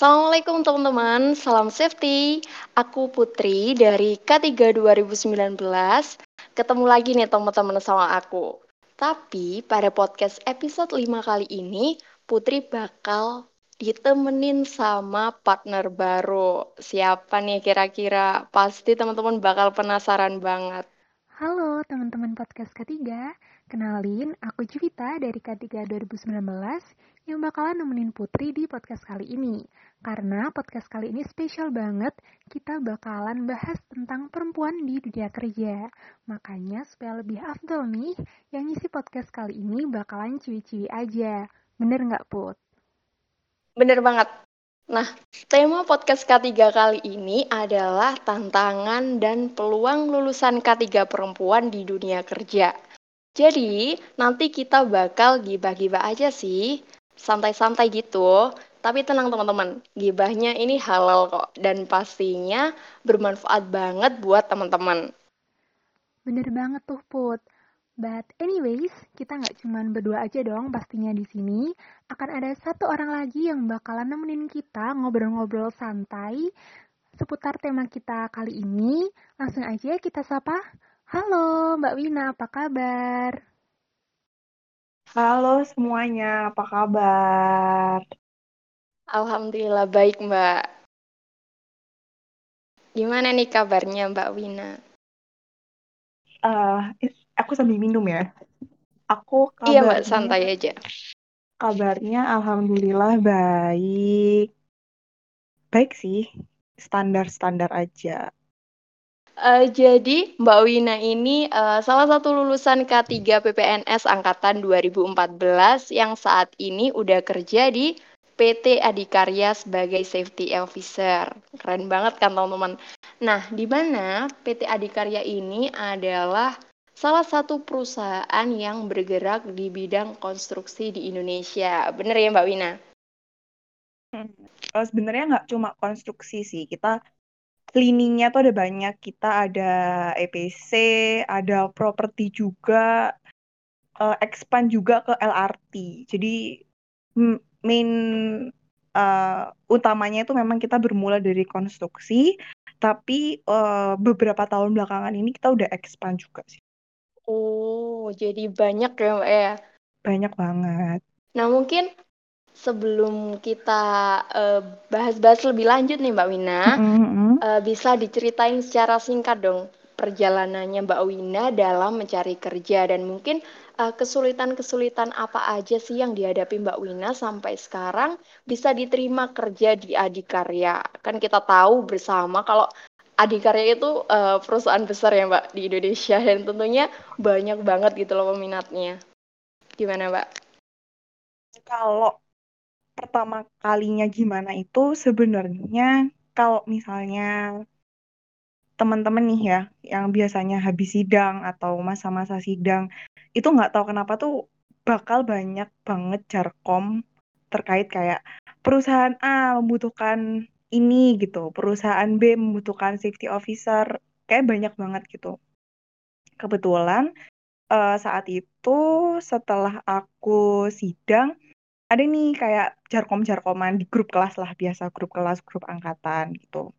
Assalamualaikum teman-teman, salam safety. Aku Putri dari K3 2019. Ketemu lagi nih teman-teman sama aku. Tapi pada podcast episode 5 kali ini, Putri bakal ditemenin sama partner baru. Siapa nih kira-kira? Pasti teman-teman bakal penasaran banget. Halo teman-teman podcast ketiga, kenalin aku Juwita dari K3 2019 yang bakalan nemenin Putri di podcast kali ini. Karena podcast kali ini spesial banget, kita bakalan bahas tentang perempuan di dunia kerja. Makanya supaya lebih afdol nih, yang ngisi podcast kali ini bakalan ciwi-ciwi aja. Bener nggak, Put? Bener banget. Nah, tema podcast K3 kali ini adalah tantangan dan peluang lulusan K3 perempuan di dunia kerja. Jadi, nanti kita bakal gibah-gibah aja sih, santai-santai gitu. Tapi tenang teman-teman, gibahnya ini halal kok dan pastinya bermanfaat banget buat teman-teman. Bener banget tuh Put. But anyways, kita nggak cuman berdua aja dong pastinya di sini. Akan ada satu orang lagi yang bakalan nemenin kita ngobrol-ngobrol santai seputar tema kita kali ini. Langsung aja kita sapa. Halo Mbak Wina, apa kabar? Halo semuanya, apa kabar? Alhamdulillah baik, Mbak. Gimana nih kabarnya, Mbak Wina? Uh, aku sambil minum ya. Aku kabarnya, Iya, Mbak, santai aja. Kabarnya alhamdulillah baik. Baik sih, standar-standar aja. Uh, jadi Mbak Wina ini uh, salah satu lulusan K3 PPNS angkatan 2014 yang saat ini udah kerja di PT Adikarya sebagai safety officer. Keren banget kan teman-teman. Nah, di mana PT Adikarya ini adalah salah satu perusahaan yang bergerak di bidang konstruksi di Indonesia. Bener ya Mbak Wina? Hmm. Oh, sebenarnya nggak cuma konstruksi sih, kita cleaningnya tuh ada banyak. Kita ada EPC, ada properti juga, uh, expand juga ke LRT. Jadi main uh, utamanya itu memang kita bermula dari konstruksi, tapi uh, beberapa tahun belakangan ini kita udah expand juga sih. Oh, jadi banyak ya Mbak ya? Banyak banget. Nah mungkin sebelum kita bahas-bahas uh, lebih lanjut nih Mbak Wina, mm -hmm. uh, bisa diceritain secara singkat dong perjalanannya Mbak Wina dalam mencari kerja dan mungkin kesulitan kesulitan-kesulitan apa aja sih yang dihadapi Mbak Wina sampai sekarang bisa diterima kerja di Adikarya? Kan kita tahu bersama kalau Adikarya itu uh, perusahaan besar ya Mbak di Indonesia dan tentunya banyak banget gitu loh peminatnya. Gimana Mbak? Kalau pertama kalinya gimana itu sebenarnya kalau misalnya teman-teman nih ya yang biasanya habis sidang atau masa-masa sidang itu nggak tahu kenapa tuh bakal banyak banget jarkom terkait kayak perusahaan A membutuhkan ini gitu, perusahaan B membutuhkan safety officer, kayak banyak banget gitu. Kebetulan uh, saat itu setelah aku sidang ada nih kayak jarkom-jarkoman di grup kelas lah biasa grup kelas grup angkatan gitu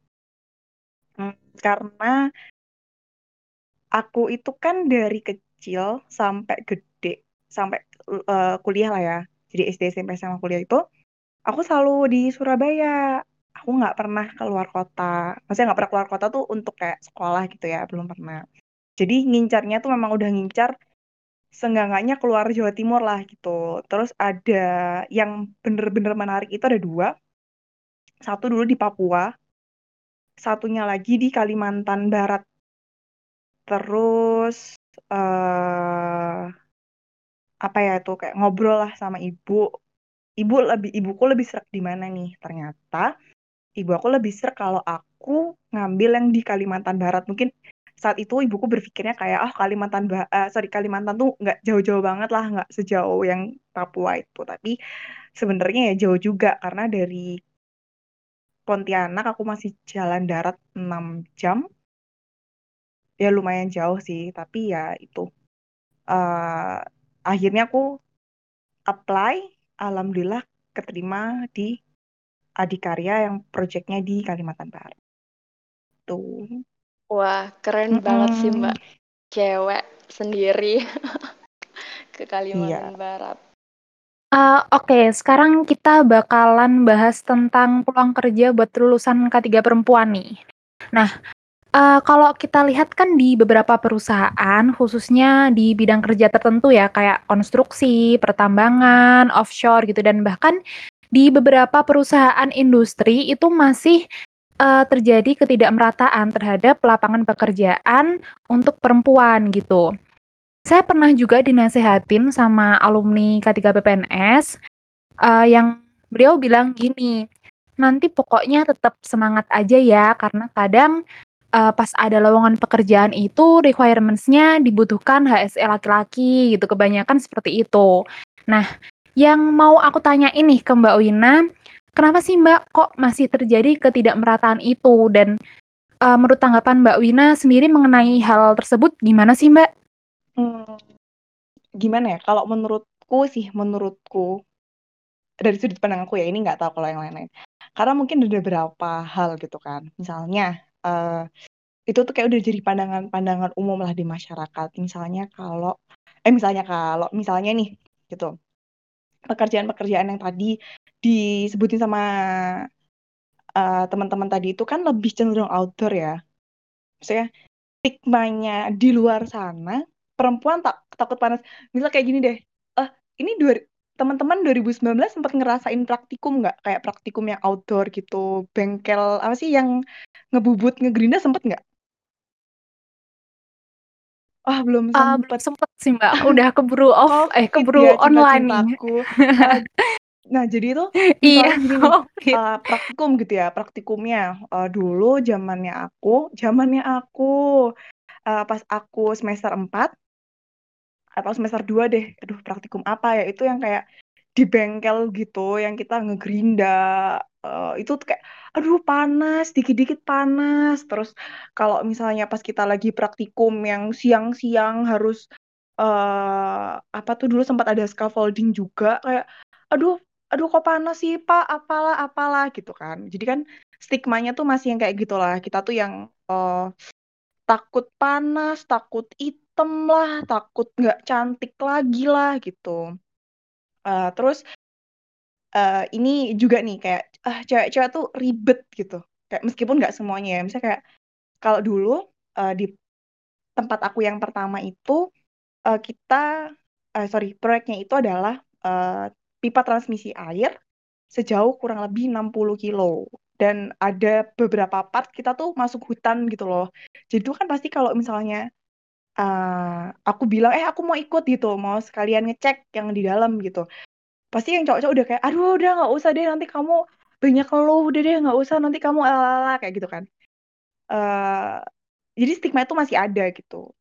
Hmm, karena aku itu kan dari kecil sampai gede, sampai uh, kuliah lah ya. Jadi SD, SMP, sama kuliah itu, aku selalu di Surabaya. Aku nggak pernah keluar kota. Maksudnya nggak pernah keluar kota tuh untuk kayak sekolah gitu ya, belum pernah. Jadi ngincarnya tuh memang udah ngincar senggangannya keluar Jawa Timur lah gitu. Terus ada yang bener-bener menarik itu ada dua. Satu dulu di Papua, satunya lagi di Kalimantan Barat. Terus uh, apa ya tuh kayak ngobrol lah sama ibu. Ibu lebih ibuku lebih serak di mana nih? Ternyata ibu aku lebih serak kalau aku ngambil yang di Kalimantan Barat. Mungkin saat itu ibuku berpikirnya kayak oh Kalimantan uh, sorry Kalimantan tuh nggak jauh-jauh banget lah nggak sejauh yang Papua itu tapi sebenarnya ya jauh juga karena dari Pontianak aku masih jalan darat 6 jam. Ya lumayan jauh sih, tapi ya itu. Uh, akhirnya aku apply, alhamdulillah keterima di Adikarya yang proyeknya di Kalimantan Barat. Tuh. Wah, keren mm -mm. banget sih Mbak. Cewek sendiri ke Kalimantan iya. Barat. Uh, Oke, okay, sekarang kita bakalan bahas tentang peluang kerja buat lulusan K3 perempuan nih. Nah, uh, kalau kita lihat kan di beberapa perusahaan, khususnya di bidang kerja tertentu ya, kayak konstruksi, pertambangan, offshore gitu, dan bahkan di beberapa perusahaan industri itu masih uh, terjadi ketidakmerataan terhadap lapangan pekerjaan untuk perempuan gitu. Saya pernah juga dinasehatin sama alumni K3 PPNS uh, yang beliau bilang gini, nanti pokoknya tetap semangat aja ya karena kadang uh, pas ada lowongan pekerjaan itu requirements-nya dibutuhkan HSE laki-laki gitu kebanyakan seperti itu. Nah, yang mau aku tanya ini ke Mbak Wina, kenapa sih Mbak kok masih terjadi ketidakmerataan itu dan uh, menurut tanggapan Mbak Wina sendiri mengenai hal tersebut gimana sih Mbak? Hmm, gimana ya, kalau menurutku sih, menurutku, dari sudut pandang aku ya, ini nggak tahu kalau yang lain-lain. Karena mungkin ada beberapa hal gitu kan, misalnya, uh, itu tuh kayak udah jadi pandangan-pandangan umum lah di masyarakat. Misalnya kalau eh, misalnya kalau misalnya nih, gitu, pekerjaan-pekerjaan yang tadi disebutin sama, uh, teman-teman tadi itu kan lebih cenderung outdoor ya. Maksudnya stigmanya di luar sana perempuan tak takut panas. Misal kayak gini deh. Eh, ini dua teman-teman 2019 sempat ngerasain praktikum nggak? Kayak praktikum yang outdoor gitu, bengkel apa sih yang ngebubut ngegerinda sempet nggak? Ah, oh, belum sempet. Uh, belum sempet sih, Mbak. Udah keburu off, oh, eh keburu ya, online nih. Nah, jadi itu iya, gini nih, uh, praktikum gitu ya, praktikumnya. Uh, dulu zamannya aku, zamannya aku uh, pas aku semester 4 atau semester 2 deh. Aduh praktikum apa ya? Itu yang kayak di bengkel gitu yang kita ngegerinda. Uh, itu tuh kayak aduh panas dikit-dikit panas. Terus kalau misalnya pas kita lagi praktikum yang siang-siang harus uh, apa tuh dulu sempat ada scaffolding juga kayak aduh aduh kok panas sih pak apalah apalah gitu kan jadi kan stigmanya tuh masih yang kayak gitulah kita tuh yang uh, takut panas takut hitam lah, takut nggak cantik lagi lah gitu. Uh, terus uh, ini juga nih kayak ah cewek-cewek tuh ribet gitu. Kayak meskipun nggak semuanya ya. Misalnya kayak kalau dulu uh, di tempat aku yang pertama itu uh, kita uh, sorry proyeknya itu adalah uh, pipa transmisi air sejauh kurang lebih 60 kilo dan ada beberapa part kita tuh masuk hutan gitu loh. Jadi itu kan pasti kalau misalnya uh, aku bilang, "Eh, aku mau ikut," gitu, mau sekalian ngecek yang di dalam gitu. Pasti yang cowok-cowok udah kayak, "Aduh udah nggak usah deh nanti kamu banyak keluh, udah deh nggak usah nanti kamu ala kayak gitu kan. Uh, jadi stigma itu masih ada gitu.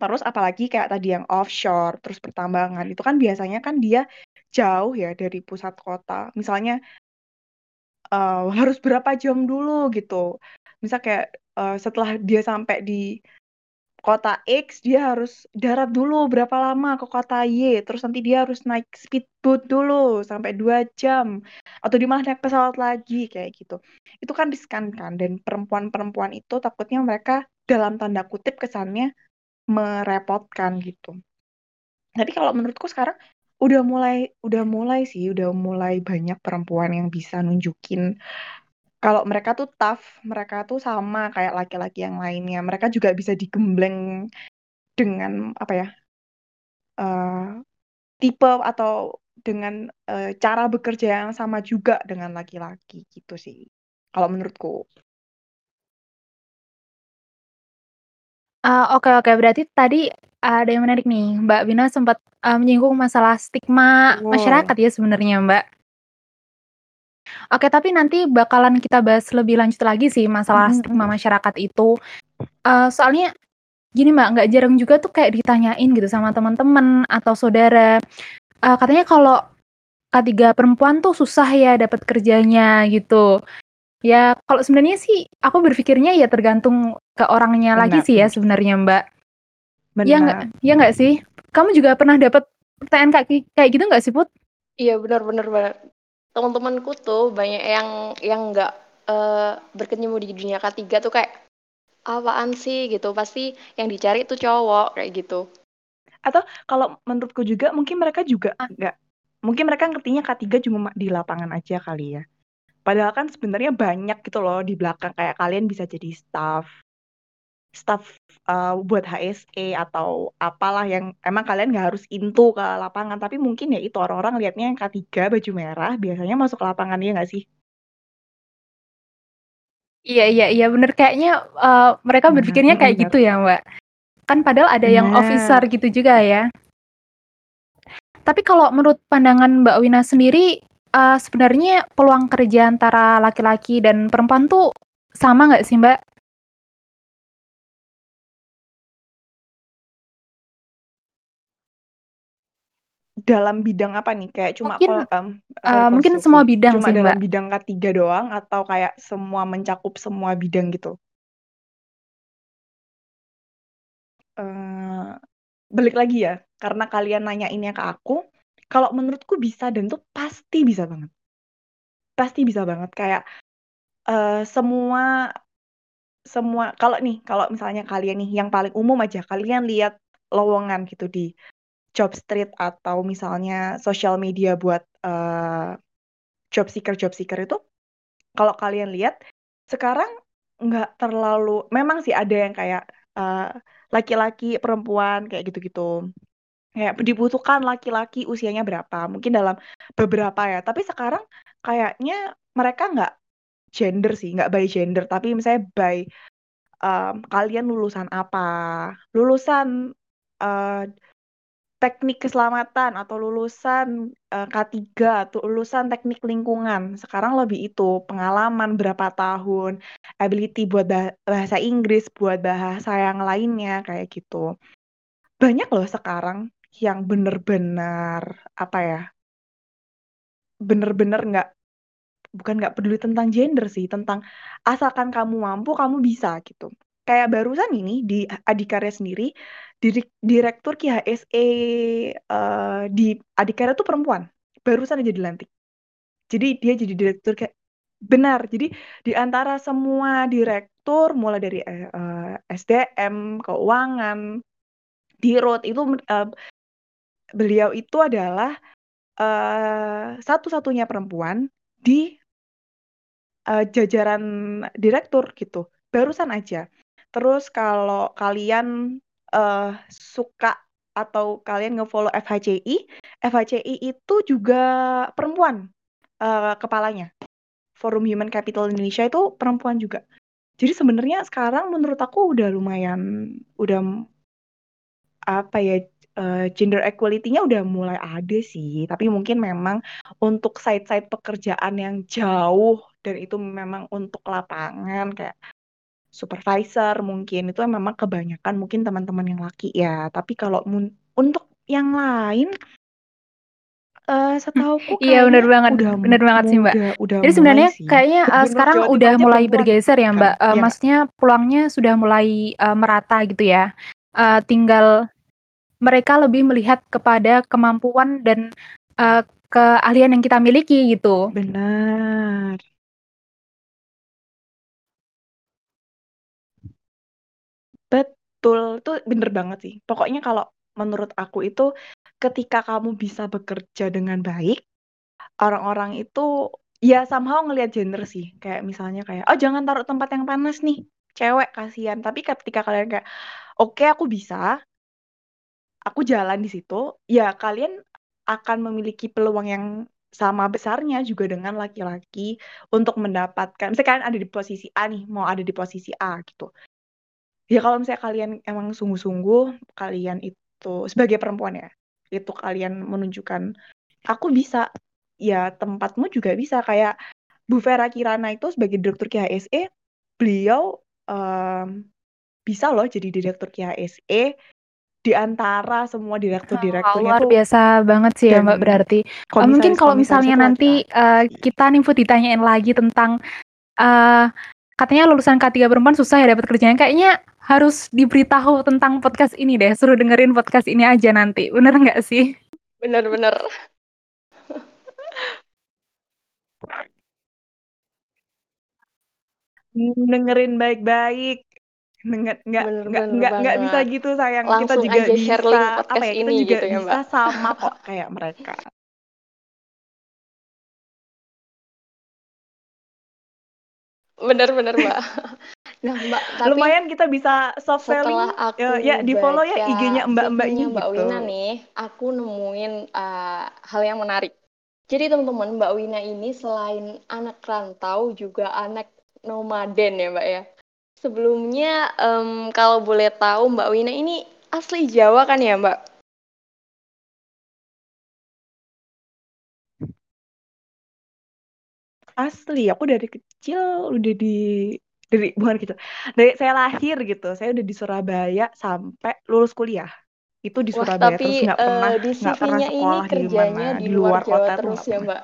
Terus apalagi kayak tadi yang offshore, terus pertambangan, itu kan biasanya kan dia jauh ya dari pusat kota. Misalnya, uh, harus berapa jam dulu gitu. Misal kayak, uh, setelah dia sampai di kota X dia harus darat dulu berapa lama ke kota Y. Terus nanti dia harus naik speedboat dulu sampai dua jam. Atau di mana naik pesawat lagi kayak gitu. Itu kan riskan kan? Dan perempuan-perempuan itu takutnya mereka dalam tanda kutip kesannya merepotkan gitu. Tapi kalau menurutku sekarang udah mulai udah mulai sih udah mulai banyak perempuan yang bisa nunjukin kalau mereka tuh tough, mereka tuh sama kayak laki-laki yang lainnya. Mereka juga bisa digembleng dengan apa ya uh, tipe atau dengan uh, cara bekerja yang sama juga dengan laki-laki gitu sih. Kalau menurutku. Uh, oke oke berarti tadi ada yang menarik nih Mbak Bina sempat uh, menyinggung masalah stigma masyarakat ya sebenarnya Mbak. Oke, tapi nanti bakalan kita bahas lebih lanjut lagi sih masalah stigma masyarakat itu. Uh, soalnya gini Mbak, nggak jarang juga tuh kayak ditanyain gitu sama teman-teman atau saudara, uh, katanya kalau K3 perempuan tuh susah ya dapat kerjanya gitu. Ya kalau sebenarnya sih aku berpikirnya ya tergantung ke orangnya lagi sih ya sebenarnya Mbak. Iya nggak iya nggak sih? Kamu juga pernah dapat pertanyaan kayak kayak gitu nggak sih Put? Iya benar benar Mbak. teman-temanku tuh banyak yang yang nggak uh, berkecimpung di dunia K3 tuh kayak apaan sih gitu pasti yang dicari tuh cowok kayak gitu atau kalau menurutku juga mungkin mereka juga nggak mungkin mereka ngertinya K3 cuma di lapangan aja kali ya padahal kan sebenarnya banyak gitu loh di belakang kayak kalian bisa jadi staff staff uh, buat HSE atau apalah yang emang kalian nggak harus into ke lapangan tapi mungkin ya itu orang-orang liatnya yang K3 baju merah biasanya masuk ke lapangan ya nggak sih Iya iya iya bener kayaknya uh, mereka nah, berpikirnya kayak bener. gitu ya Mbak. Kan padahal ada nah. yang officer gitu juga ya. Tapi kalau menurut pandangan Mbak Wina sendiri uh, sebenarnya peluang kerja antara laki-laki dan perempuan tuh sama nggak sih Mbak? dalam bidang apa nih? Kayak cuma mungkin, um, uh, mungkin semua bidang cuma sih, dalam Mbak. bidang K3 doang atau kayak semua mencakup semua bidang gitu? Uh, balik lagi ya, karena kalian nanya ini ke aku, kalau menurutku bisa dan tuh pasti bisa banget. Pasti bisa banget kayak uh, semua semua kalau nih kalau misalnya kalian nih yang paling umum aja kalian lihat lowongan gitu di job street atau misalnya sosial media buat uh, job seeker job seeker itu kalau kalian lihat sekarang nggak terlalu memang sih ada yang kayak uh, laki-laki perempuan kayak gitu-gitu kayak dibutuhkan laki-laki usianya berapa mungkin dalam beberapa ya tapi sekarang kayaknya mereka nggak gender sih nggak by gender tapi misalnya by um, kalian lulusan apa lulusan uh, teknik keselamatan atau lulusan uh, K3 atau lulusan teknik lingkungan. Sekarang lebih itu pengalaman berapa tahun, ability buat bahasa Inggris, buat bahasa yang lainnya kayak gitu. Banyak loh sekarang yang bener-bener apa ya? Bener-bener nggak bukan nggak peduli tentang gender sih, tentang asalkan kamu mampu, kamu bisa gitu. Kayak barusan ini di Adikarya sendiri direktur KHSE uh, di Adikarya tuh perempuan barusan aja dilantik jadi dia jadi direktur kayak benar jadi di antara semua direktur mulai dari uh, eh, SDM keuangan di road itu uh, beliau itu adalah uh, satu-satunya perempuan di uh, jajaran direktur gitu barusan aja terus kalau kalian uh, suka atau kalian ngefollow FHCI, FHCI itu juga perempuan uh, kepalanya. Forum Human Capital Indonesia itu perempuan juga. Jadi sebenarnya sekarang menurut aku udah lumayan, udah apa ya uh, gender equality-nya udah mulai ada sih. Tapi mungkin memang untuk side-side pekerjaan yang jauh dan itu memang untuk lapangan kayak supervisor mungkin itu memang kebanyakan mungkin teman-teman yang laki ya tapi kalau untuk yang lain uh, setahuku iya benar banget udah benar banget sih mbak udah jadi sebenarnya sih. kayaknya uh, sekarang udah mulai bergeser ya mbak uh, ya. maksudnya peluangnya sudah mulai uh, merata gitu ya uh, tinggal mereka lebih melihat kepada kemampuan dan uh, keahlian yang kita miliki gitu benar Betul, itu bener banget sih. Pokoknya kalau menurut aku itu ketika kamu bisa bekerja dengan baik, orang-orang itu ya somehow ngelihat gender sih. Kayak misalnya kayak, oh jangan taruh tempat yang panas nih, cewek kasihan. Tapi ketika kalian kayak, oke okay, aku bisa, aku jalan di situ, ya kalian akan memiliki peluang yang sama besarnya juga dengan laki-laki untuk mendapatkan, misalnya kalian ada di posisi A nih, mau ada di posisi A gitu. Ya kalau misalnya kalian emang sungguh-sungguh kalian itu sebagai perempuan ya itu kalian menunjukkan aku bisa. Ya tempatmu juga bisa kayak Bu Vera Kirana itu sebagai direktur KHSE beliau um, bisa loh jadi direktur KHSE di antara semua direktur-direkturnya luar biasa banget sih ya Mbak berarti. Komisaris, eh, mungkin kalau misalnya nanti uh, kita nih Bu ditanyain lagi tentang uh, katanya lulusan K3 perempuan susah ya dapat kerjanya kayaknya harus diberitahu tentang podcast ini deh. Suruh dengerin podcast ini aja nanti. Bener nggak sih? Bener-bener. dengerin baik-baik nggak nggak nggak nggak nggak bisa gitu sayang. Langsung kita juga aja bisa apa ya kita ini juga gitu ya, bisa Mbak. sama kok kayak mereka. Bener-bener mbak. Nah mbak tapi lumayan kita bisa soft selling. Aku ya, ya di follow ya IG-nya mbak-mbak ini mbak gitu. Wina nih aku nemuin uh, hal yang menarik. Jadi teman-teman mbak Wina ini selain anak rantau juga anak nomaden ya mbak ya sebelumnya um, kalau boleh tahu mbak Wina ini asli Jawa kan ya mbak? Asli aku dari kecil udah di dari bukan gitu dari saya lahir gitu. Saya udah di Surabaya sampai lulus kuliah. Itu di Wah, Surabaya tapi, terus nggak uh, pernah di nggak pernah sekolah ini kerjanya di, di luar, luar Jawa kota terus ya mbak?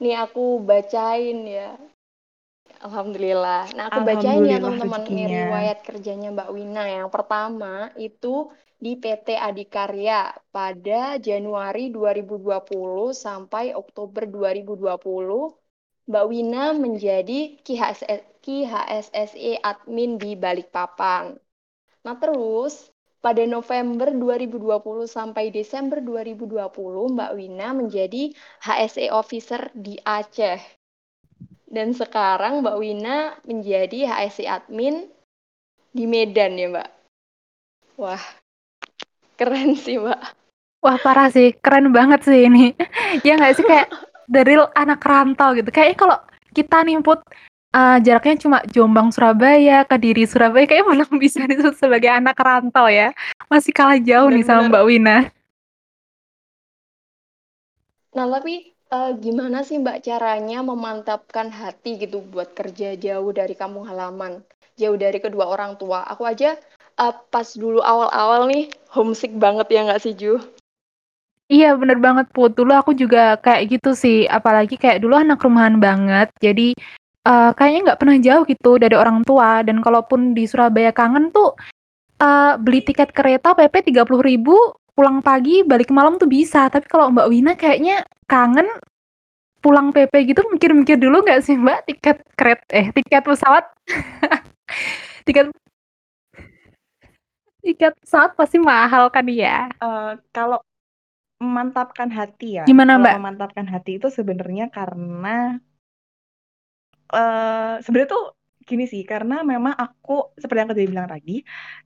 Nih aku bacain ya Alhamdulillah. Nah, aku bacain ya teman-teman ini riwayat kerjanya Mbak Wina. Yang pertama itu di PT Adikarya pada Januari 2020 sampai Oktober 2020 Mbak Wina menjadi KHSSE admin di Balikpapan. Nah, terus pada November 2020 sampai Desember 2020 Mbak Wina menjadi HSE officer di Aceh. Dan sekarang Mbak Wina menjadi HSI admin di Medan ya Mbak. Wah, keren sih Mbak. Wah parah sih, keren banget sih ini. ya nggak sih kayak dari anak rantau gitu. Kayaknya kalau kita nimput uh, jaraknya cuma Jombang Surabaya, Kediri Surabaya, kayaknya belum bisa disebut sebagai anak rantau ya. Masih kalah jauh Bener -bener. nih sama Mbak Wina. Nah tapi uh, gimana sih Mbak caranya memantapkan hati gitu buat kerja jauh dari kampung halaman, jauh dari kedua orang tua? Aku aja uh, pas dulu awal-awal nih homesick banget ya nggak sih Ju? Iya bener banget Put, dulu aku juga kayak gitu sih, apalagi kayak dulu anak rumahan banget, jadi uh, kayaknya nggak pernah jauh gitu dari orang tua, dan kalaupun di Surabaya kangen tuh uh, beli tiket kereta PP puluh ribu pulang pagi balik malam tuh bisa. Tapi kalau Mbak Wina kayaknya kangen pulang PP gitu mikir-mikir dulu nggak sih Mbak? Tiket keret eh tiket pesawat? Tiket tiket pesawat pasti mahal kan ya? Uh, kalau memantapkan hati ya gimana Mbak? memantapkan hati itu sebenarnya karena uh, sebenarnya tuh gini sih karena memang aku seperti yang tadi bilang tadi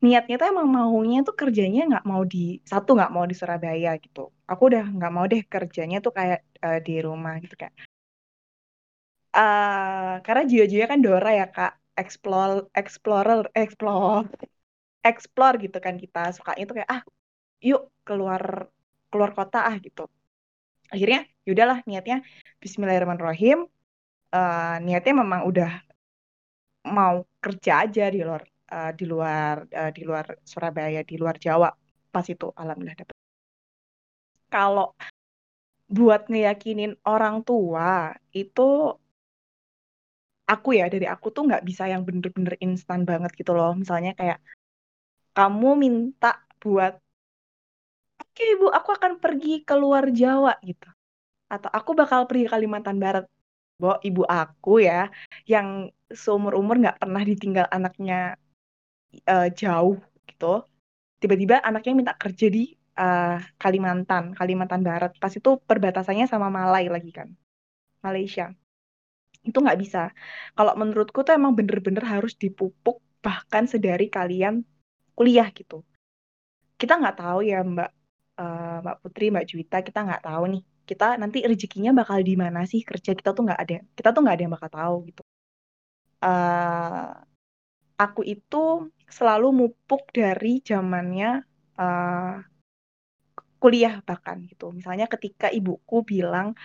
niatnya tuh emang maunya tuh kerjanya nggak mau di satu nggak mau di Surabaya gitu. Aku udah nggak mau deh kerjanya tuh kayak uh, di rumah gitu kan uh, karena jiwa-jiwa kan Dora ya kak. Explore explorer explore explore gitu kan kita. Sukanya tuh kayak ah yuk keluar keluar kota ah gitu. Akhirnya yaudahlah niatnya Bismillahirrahmanirrahim. Uh, niatnya memang udah mau kerja aja di luar uh, di luar uh, di luar Surabaya di luar Jawa pas itu alhamdulillah dapet. Kalau buat ngeyakinin orang tua itu aku ya dari aku tuh nggak bisa yang bener-bener instan banget gitu loh. Misalnya kayak kamu minta buat oke okay, ibu aku akan pergi ke luar Jawa gitu. Atau aku bakal pergi Kalimantan Barat. Bahwa ibu aku ya yang seumur umur nggak pernah ditinggal anaknya uh, jauh gitu. Tiba-tiba anaknya minta kerja di uh, Kalimantan Kalimantan Barat. Pas itu perbatasannya sama Malai lagi kan Malaysia. Itu nggak bisa. Kalau menurutku tuh emang bener-bener harus dipupuk bahkan sedari kalian kuliah gitu. Kita nggak tahu ya Mbak uh, Mbak Putri Mbak Juwita kita nggak tahu nih. Kita nanti rezekinya bakal di mana sih? Kerja kita tuh nggak ada kita tuh nggak ada yang bakal tahu gitu uh, aku itu selalu mupuk dari zamannya uh, kuliah bahkan gitu. Misalnya ketika ibuku bilang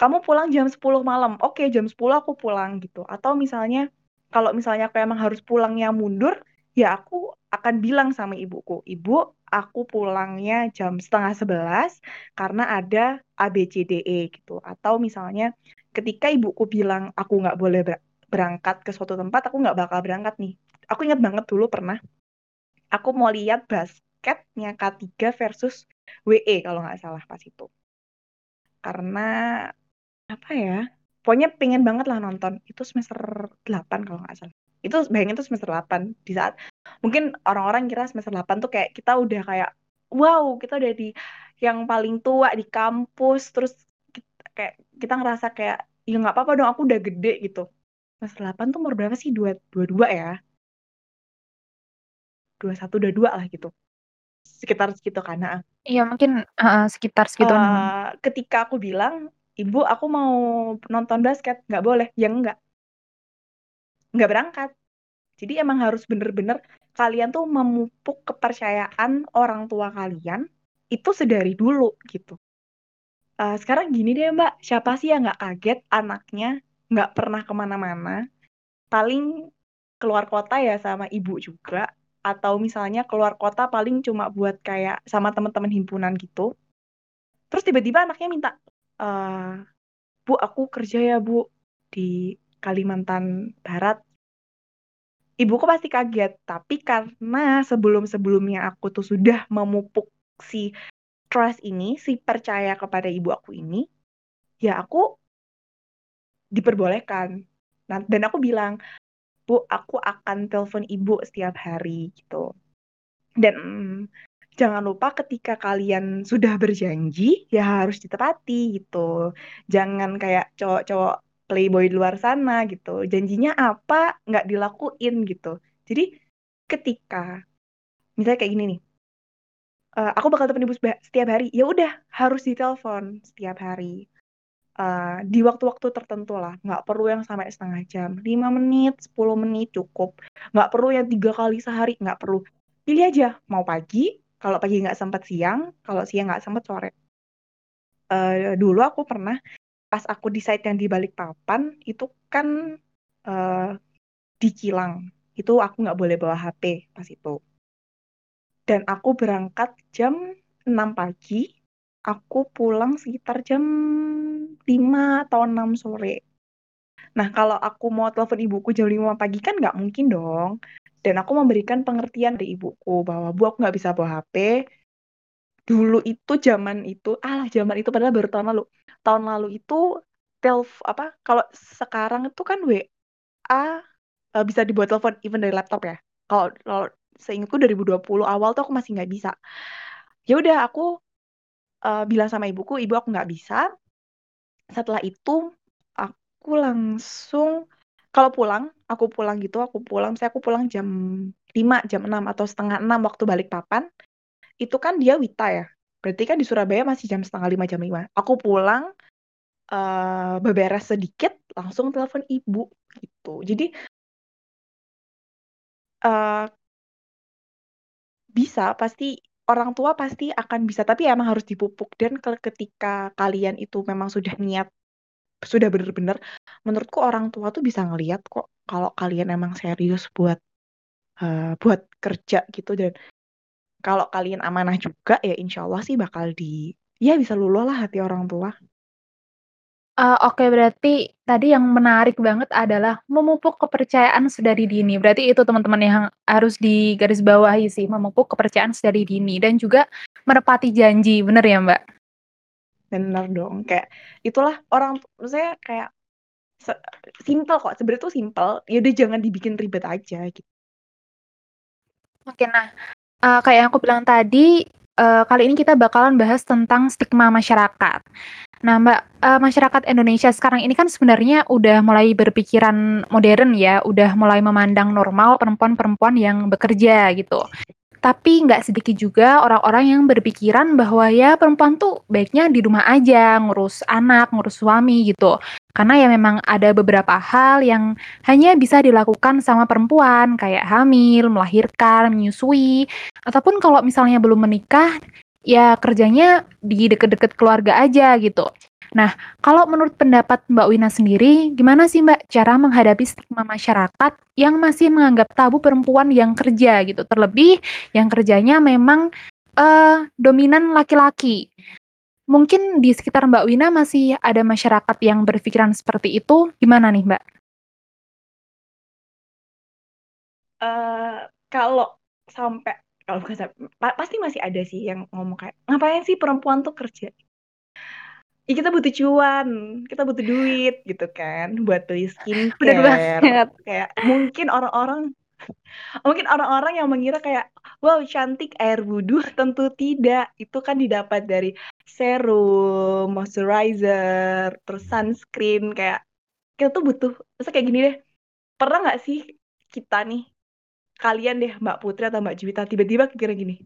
kamu pulang jam 10 malam. Oke jam 10 aku pulang gitu. Atau misalnya kalau misalnya aku emang harus pulangnya mundur ya aku akan bilang sama ibuku ibu aku pulangnya jam setengah sebelas karena ada ABCDE gitu. Atau misalnya ketika ibuku bilang aku nggak boleh berangkat ke suatu tempat aku nggak bakal berangkat nih. Aku ingat banget dulu pernah aku mau lihat basketnya K3 versus WE kalau nggak salah pas itu. Karena apa ya pokoknya pengen banget lah nonton. Itu semester 8 kalau nggak salah. Itu bayangin tuh semester 8 di saat mungkin orang-orang kira semester 8 tuh kayak kita udah kayak wow kita udah di yang paling tua di kampus terus kita, kayak kita ngerasa kayak ya nggak apa-apa dong aku udah gede gitu semester 8 tuh umur berapa sih? Dua dua dua ya? Dua satu dua dua lah gitu. Sekitar segitu karena iya mungkin uh, sekitar segitu. Uh, ketika aku bilang ibu aku mau nonton basket. Nggak boleh. Ya enggak nggak berangkat. Jadi emang harus bener-bener kalian tuh memupuk kepercayaan orang tua kalian itu sedari dulu gitu. Uh, sekarang gini deh mbak. Siapa sih yang nggak kaget anaknya nggak pernah ke mana-mana. Paling keluar kota ya sama ibu juga. Atau misalnya keluar kota paling cuma buat kayak sama teman-teman himpunan gitu. Terus tiba-tiba anaknya minta uh, bu aku kerja ya bu di Kalimantan Barat. Ibuku pasti kaget. Tapi karena sebelum-sebelumnya aku tuh sudah memupuk si trust ini si percaya kepada ibu aku ini ya aku diperbolehkan. Nah, dan aku bilang bu aku akan telepon ibu setiap hari gitu. Dan jangan lupa ketika kalian sudah berjanji ya harus ditepati gitu. Jangan kayak cowok-cowok playboy di luar sana gitu. Janjinya apa nggak dilakuin gitu. Jadi ketika misalnya kayak gini nih uh, aku bakal telepon ibu setiap hari ya udah harus ditelepon setiap hari uh, di waktu-waktu tertentu lah. Nggak perlu yang sampai setengah jam. Lima menit 10 menit cukup. Nggak perlu yang tiga kali sehari nggak perlu. Pilih aja. Mau pagi kalau pagi nggak sempat siang kalau siang nggak sempat sore. Uh, dulu aku pernah pas aku di site yang di balik papan itu kan uh, di kilang itu aku nggak boleh bawa HP pas itu. Dan aku berangkat jam 6 pagi aku pulang sekitar jam 5 atau 6 sore. Nah kalau aku mau telepon ibuku jam 5 pagi kan nggak mungkin dong. Dan aku memberikan pengertian dari ibuku bahwa bu aku nggak bisa bawa HP dulu itu zaman itu alah zaman itu padahal baru tahun lalu. Tahun lalu itu telf apa kalau sekarang itu kan WA uh, bisa dibuat telepon even dari laptop ya. Kalau kalau seingatku 2020 awal tuh aku masih nggak bisa. Ya udah aku uh, bilang sama ibuku ibu aku nggak bisa setelah itu aku langsung kalau pulang aku pulang gitu aku pulang saya aku pulang jam 5 jam 6 atau setengah 6 waktu balik papan itu kan dia Wita ya. Berarti kan di Surabaya masih jam setengah 5 jam 5 aku pulang uh, beberes sedikit langsung telepon ibu gitu. Jadi uh, bisa pasti orang tua pasti akan bisa tapi emang harus dipupuk dan ketika kalian itu memang sudah niat sudah benar-benar menurutku orang tua tuh bisa ngelihat kok kalau kalian emang serius buat uh, buat kerja gitu dan kalau kalian amanah juga ya insya Allah sih bakal di ya bisa luluh lah hati orang tua. Uh, oke, berarti tadi yang menarik banget adalah memupuk kepercayaan sedari dini. Berarti itu teman-teman yang harus digarisbawahi sih, memupuk kepercayaan sedari dini dan juga menepati janji, bener ya, Mbak? Bener dong, kayak itulah orang saya kayak simple kok, sebenarnya tuh simple, ya udah jangan dibikin ribet aja gitu. Oke, nah, uh, kayak yang aku bilang tadi, uh, kali ini kita bakalan bahas tentang stigma masyarakat. Nah, Mbak, uh, masyarakat Indonesia sekarang ini kan sebenarnya udah mulai berpikiran modern ya, udah mulai memandang normal perempuan-perempuan yang bekerja gitu. Tapi nggak sedikit juga orang-orang yang berpikiran bahwa ya perempuan tuh baiknya di rumah aja, ngurus anak, ngurus suami gitu. Karena ya memang ada beberapa hal yang hanya bisa dilakukan sama perempuan, kayak hamil, melahirkan, menyusui, ataupun kalau misalnya belum menikah, ya kerjanya di deket-deket keluarga aja gitu. Nah, kalau menurut pendapat Mbak Wina sendiri, gimana sih Mbak cara menghadapi stigma masyarakat yang masih menganggap tabu perempuan yang kerja gitu, terlebih yang kerjanya memang uh, dominan laki-laki. Mungkin di sekitar Mbak Wina masih ada masyarakat yang berpikiran seperti itu, gimana nih Mbak? Uh, kalau sampai kalau bukan pasti masih ada sih yang ngomong kayak ngapain sih perempuan tuh kerja ya kita butuh cuan, kita butuh duit gitu kan buat beli skincare. Kayak mungkin orang-orang mungkin orang-orang yang mengira kayak wow cantik air wudhu tentu tidak. Itu kan didapat dari serum, moisturizer, terus sunscreen kayak kita tuh butuh. Masa kayak gini deh. Pernah nggak sih kita nih kalian deh Mbak Putri atau Mbak Juwita tiba-tiba kira gini,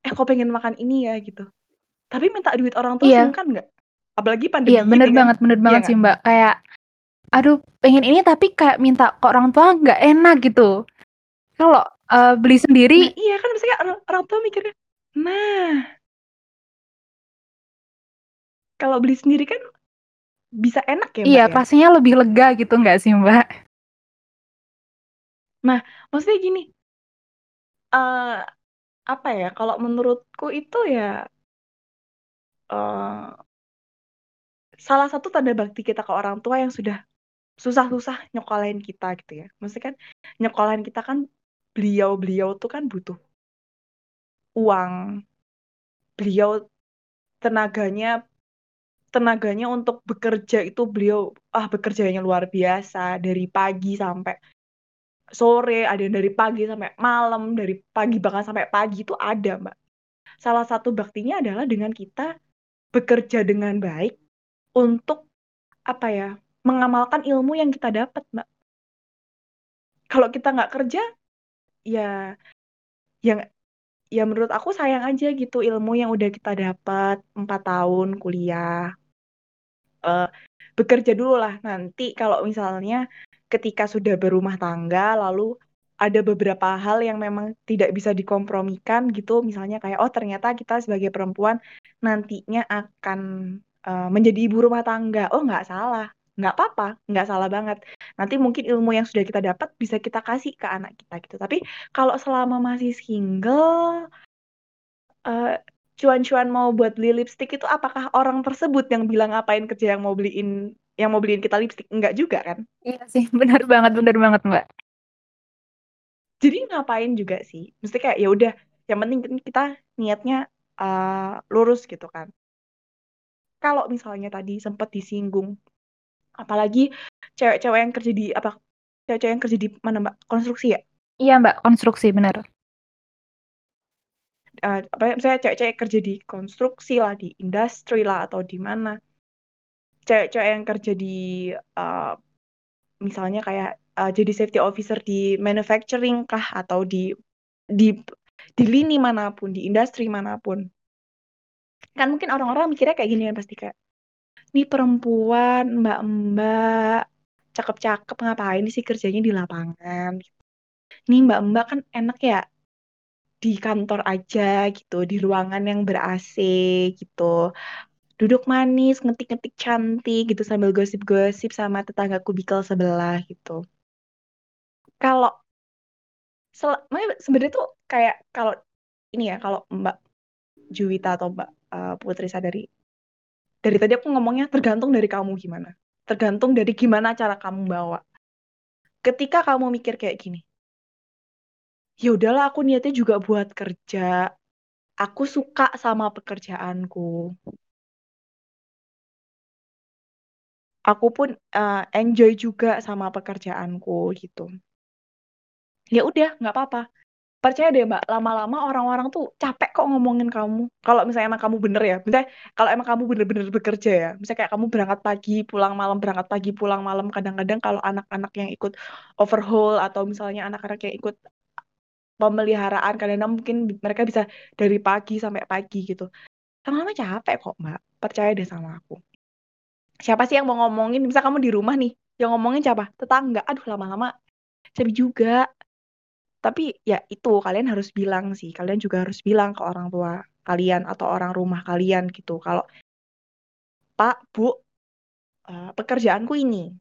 eh kok pengen makan ini ya gitu. Tapi minta duit orang tua iya. sungkan nggak? apalagi pandemi iya bener banget kan? bener iya banget sih mbak kayak aduh pengen ini tapi kayak minta ke orang tua nggak enak gitu kalau uh, beli sendiri nah, iya kan misalnya orang, orang tua mikirnya nah kalau beli sendiri kan bisa enak ya mbak iya ya? pastinya lebih lega gitu nggak sih mbak nah maksudnya gini uh, apa ya kalau menurutku itu ya uh, salah satu tanda bakti kita ke orang tua yang sudah susah-susah nyokolain kita gitu ya. Maksudnya kan nyokolain kita kan beliau-beliau tuh kan butuh uang. Beliau tenaganya tenaganya untuk bekerja itu beliau ah bekerjanya luar biasa dari pagi sampai sore, ada yang dari pagi sampai malam, dari pagi bahkan sampai pagi itu ada, Mbak. Salah satu baktinya adalah dengan kita bekerja dengan baik untuk apa ya mengamalkan ilmu yang kita dapat mbak kalau kita nggak kerja ya yang ya menurut aku sayang aja gitu ilmu yang udah kita dapat empat tahun kuliah uh, bekerja dulu lah nanti kalau misalnya ketika sudah berumah tangga lalu ada beberapa hal yang memang tidak bisa dikompromikan gitu misalnya kayak oh ternyata kita sebagai perempuan nantinya akan uh, menjadi ibu rumah tangga. Oh, nggak salah. Nggak apa-apa, nggak salah banget. Nanti mungkin ilmu yang sudah kita dapat bisa kita kasih ke anak kita gitu. Tapi kalau selama masih single, uh, cuan-cuan mau buat beli lipstick itu apakah orang tersebut yang bilang ngapain kerja yang mau beliin yang mau beliin kita lipstick? Enggak juga kan? Iya sih, benar banget, benar banget, Mbak. Jadi ngapain juga sih? Mesti kayak ya udah, yang penting kita niatnya uh, lurus gitu kan kalau misalnya tadi sempat disinggung apalagi cewek-cewek yang kerja di apa cewek-cewek yang kerja di mana mbak konstruksi ya iya mbak konstruksi benar uh, apa saya cewek-cewek kerja di konstruksi lah di industri lah atau di mana cewek-cewek yang kerja di uh, misalnya kayak uh, jadi safety officer di manufacturing kah? Atau di di di lini mana pun di industri mana pun. Kan mungkin orang-orang mikirnya kayak gini kan pasti kayak ini perempuan mbak-mbak cakep-cakep ngapain sih kerjanya di lapangan? Nih mbak-mbak kan enak ya di kantor aja gitu di ruangan yang ber AC gitu duduk manis ngetik-ngetik cantik gitu sambil gosip-gosip sama tetangga kubikel sebelah gitu kalau sebenarnya tuh kayak kalau ini ya kalau Mbak Juwita atau Mbak uh, Putri Sadari. Dari tadi aku ngomongnya tergantung dari kamu gimana. Tergantung dari gimana cara kamu bawa. Ketika kamu mikir kayak gini, ya udahlah aku niatnya juga buat kerja. Aku suka sama pekerjaanku. Aku pun uh, enjoy juga sama pekerjaanku gitu. Ya udah, nggak apa-apa. Percaya deh mbak lama-lama orang-orang tuh capek kok ngomongin kamu. Kalau misalnya emang kamu bener ya misalnya kalau emang kamu bener-bener bekerja ya misalnya kayak kamu berangkat pagi pulang malam berangkat pagi pulang malam kadang-kadang kalau anak-anak yang ikut overhaul atau misalnya anak-anak yang ikut pemeliharaan kadang-kadang mungkin mereka bisa dari pagi sampai pagi gitu. Lama-lama capek kok mbak. Percaya deh sama aku siapa sih yang mau ngomongin? Bisa kamu di rumah nih yang ngomongin siapa? Tetangga. Aduh lama-lama capek juga. Tapi ya itu kalian harus bilang sih. Kalian juga harus bilang ke orang tua kalian atau orang rumah kalian gitu. Kalau Pak Bu uh, pekerjaanku ini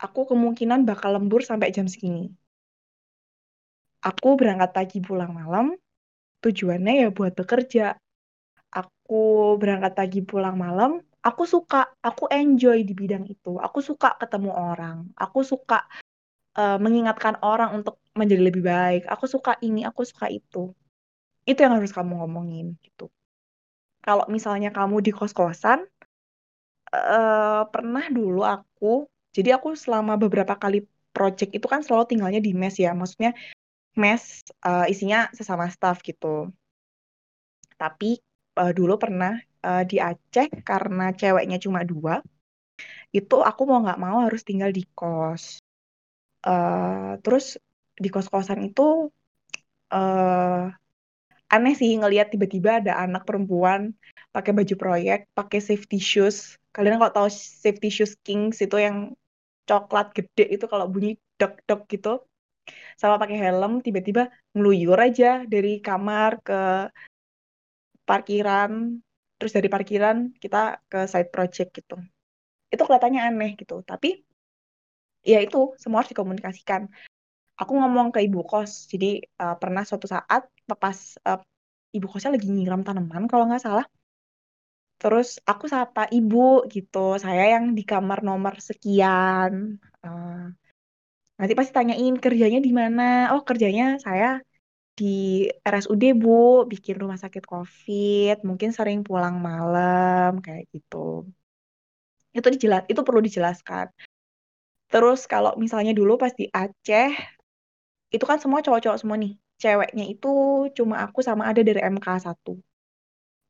aku kemungkinan bakal lembur sampai jam segini. Aku berangkat pagi pulang malam tujuannya ya buat bekerja. Aku berangkat pagi pulang malam aku suka aku enjoy di bidang itu aku suka ketemu orang aku suka uh, mengingatkan orang untuk menjadi lebih baik. Aku suka ini, aku suka itu. Itu yang harus kamu ngomongin gitu. Kalau misalnya kamu di kos-kosan, uh, pernah dulu aku, jadi aku selama beberapa kali project itu kan selalu tinggalnya di mes ya, maksudnya mes uh, isinya sesama staff gitu. Tapi uh, dulu pernah uh, di Aceh karena ceweknya cuma dua, itu aku mau nggak mau harus tinggal di kos. Uh, terus di kos-kosan itu uh, aneh sih ngelihat tiba-tiba ada anak perempuan pakai baju proyek, pakai safety shoes. Kalian kalau tahu safety shoes Kings itu yang coklat gede itu kalau bunyi dok dok gitu, sama pakai helm tiba-tiba ngeluyur aja dari kamar ke parkiran, terus dari parkiran kita ke side project gitu. Itu kelihatannya aneh gitu, tapi ya itu semua harus dikomunikasikan. Aku ngomong ke ibu kos, jadi uh, pernah suatu saat pas uh, ibu kosnya lagi nyiram tanaman kalau nggak salah, terus aku sapa ibu gitu saya yang di kamar nomor sekian uh, nanti pasti tanyain kerjanya di mana oh kerjanya saya di RSUD bu bikin rumah sakit covid mungkin sering pulang malam kayak gitu. Itu dijelas itu perlu dijelaskan. Terus kalau misalnya dulu pas di Aceh itu kan semua cowok-cowok semua nih. Ceweknya itu cuma aku sama ada dari MK1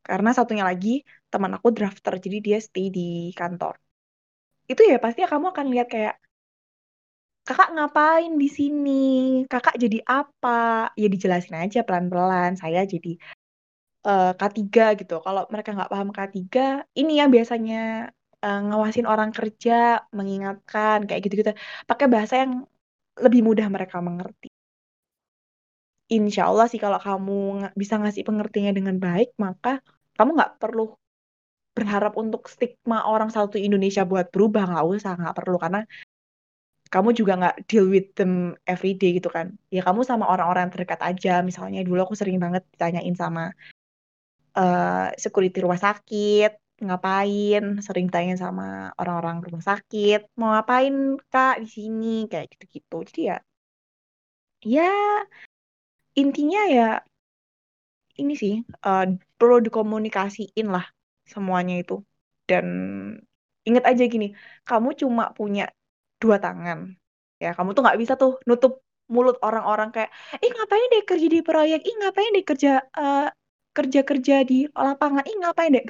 karena satunya lagi teman aku drafter, jadi dia stay di kantor. Itu ya pasti kamu akan lihat kayak kakak ngapain di sini, kakak jadi apa, ya dijelasin aja pelan-pelan. Saya jadi uh, K3 gitu. Kalau mereka nggak paham K3, ini yang biasanya uh, ngawasin orang kerja, mengingatkan kayak gitu-gitu. Pakai bahasa yang lebih mudah mereka mengerti. Insya Allah sih kalau kamu bisa ngasih pengertiannya dengan baik, maka kamu nggak perlu berharap untuk stigma orang satu Indonesia buat berubah nggak usah nggak perlu karena kamu juga nggak deal with them every day gitu kan. Ya kamu sama orang-orang terdekat aja. Misalnya dulu aku sering banget ditanyain sama uh, security rumah sakit ngapain? Sering tanya sama orang-orang rumah sakit mau ngapain kak di sini? Kayak gitu-gitu. Jadi ya ya intinya ya ini sih uh, perlu dikomunikasiin lah semuanya itu. Dan inget aja gini kamu cuma punya dua tangan. Ya kamu tuh nggak bisa tuh nutup mulut orang-orang kayak ih ngapain deh kerja di proyek? Ih ngapain deh kerja uh, kerja kerja di lapangan? Ih ngapain deh?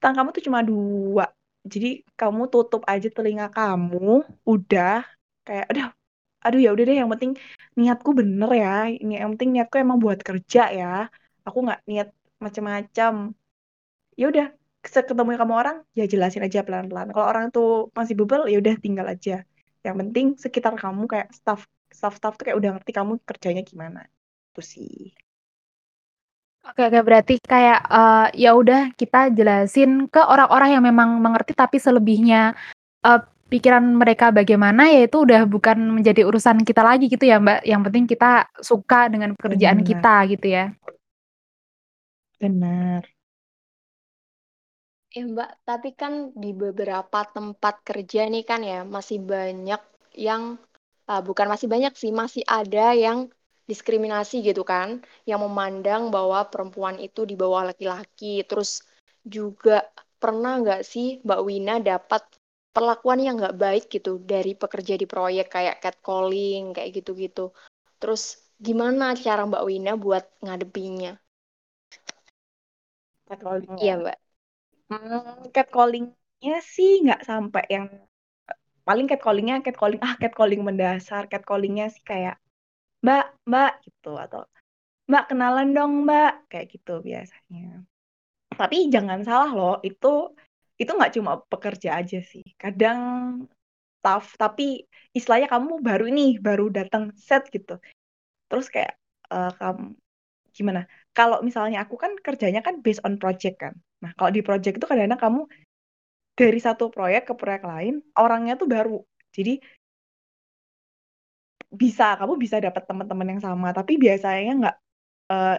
Tangan kamu tuh cuma dua. Jadi kamu tutup aja telinga kamu udah. Kayak aduh aduh ya udah deh yang penting niatku bener ya. Ini yang penting niatku emang buat kerja ya. Aku nggak niat macam-macam ya udah ketemu kamu orang ya jelasin aja pelan-pelan kalau orang tuh masih bebel ya udah tinggal aja yang penting sekitar kamu kayak staff staff staff tuh kayak udah ngerti kamu kerjanya gimana itu sih Oke, oke berarti kayak uh, ya udah kita jelasin ke orang-orang yang memang mengerti tapi selebihnya uh, pikiran mereka bagaimana ya itu udah bukan menjadi urusan kita lagi gitu ya Mbak. Yang penting kita suka dengan pekerjaan Benar. kita gitu ya. Benar. Ya Mbak, tapi kan di beberapa tempat kerja nih kan ya masih banyak yang uh, bukan masih banyak sih, masih ada yang diskriminasi gitu kan, yang memandang bahwa perempuan itu di bawah laki-laki. Terus juga pernah nggak sih Mbak Wina dapat perlakuan yang nggak baik gitu dari pekerja di proyek kayak catcalling kayak gitu-gitu. Terus gimana cara Mbak Wina buat ngadepinnya? Catcalling. Iya Mbak. Hmm, catcallingnya sih nggak sampai yang paling catcallingnya catcalling ah catcalling mendasar catcallingnya sih kayak mbak mbak gitu atau mbak kenalan dong mbak kayak gitu biasanya. Tapi jangan salah loh itu itu nggak cuma pekerja aja sih. Kadang staff tapi istilahnya kamu baru ini baru datang set gitu. Terus kayak uh, kamu gimana kalau misalnya aku kan kerjanya kan based on project kan Nah, kalau di project itu kadang-kadang kamu dari satu proyek ke proyek lain, orangnya tuh baru. Jadi bisa kamu bisa dapat teman-teman yang sama, tapi biasanya nggak uh,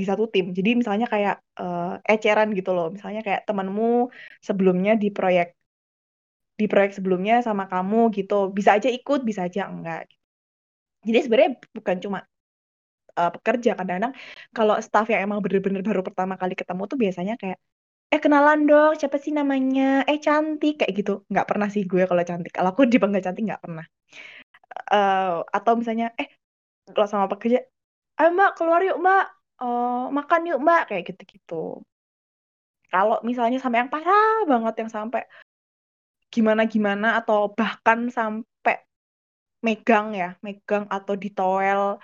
di satu tim. Jadi misalnya kayak uh, eceran gitu loh. Misalnya kayak temanmu sebelumnya di proyek di proyek sebelumnya sama kamu gitu, bisa aja ikut, bisa aja enggak. Jadi sebenarnya bukan cuma uh, pekerja. Kadang-kadang kalau staff yang emang bener-bener baru pertama kali ketemu tuh biasanya kayak eh kenalan dong siapa sih namanya? Eh cantik kayak gitu. Nggak pernah sih gue kalau cantik. Kalau aku dipanggil cantik nggak pernah. Uh, atau misalnya eh kalau sama pekerja ayo mbak keluar yuk mbak. Uh, makan yuk mbak kayak gitu-gitu. Kalau misalnya sampai yang parah banget yang sampai gimana-gimana atau bahkan sampai megang ya megang atau ditoel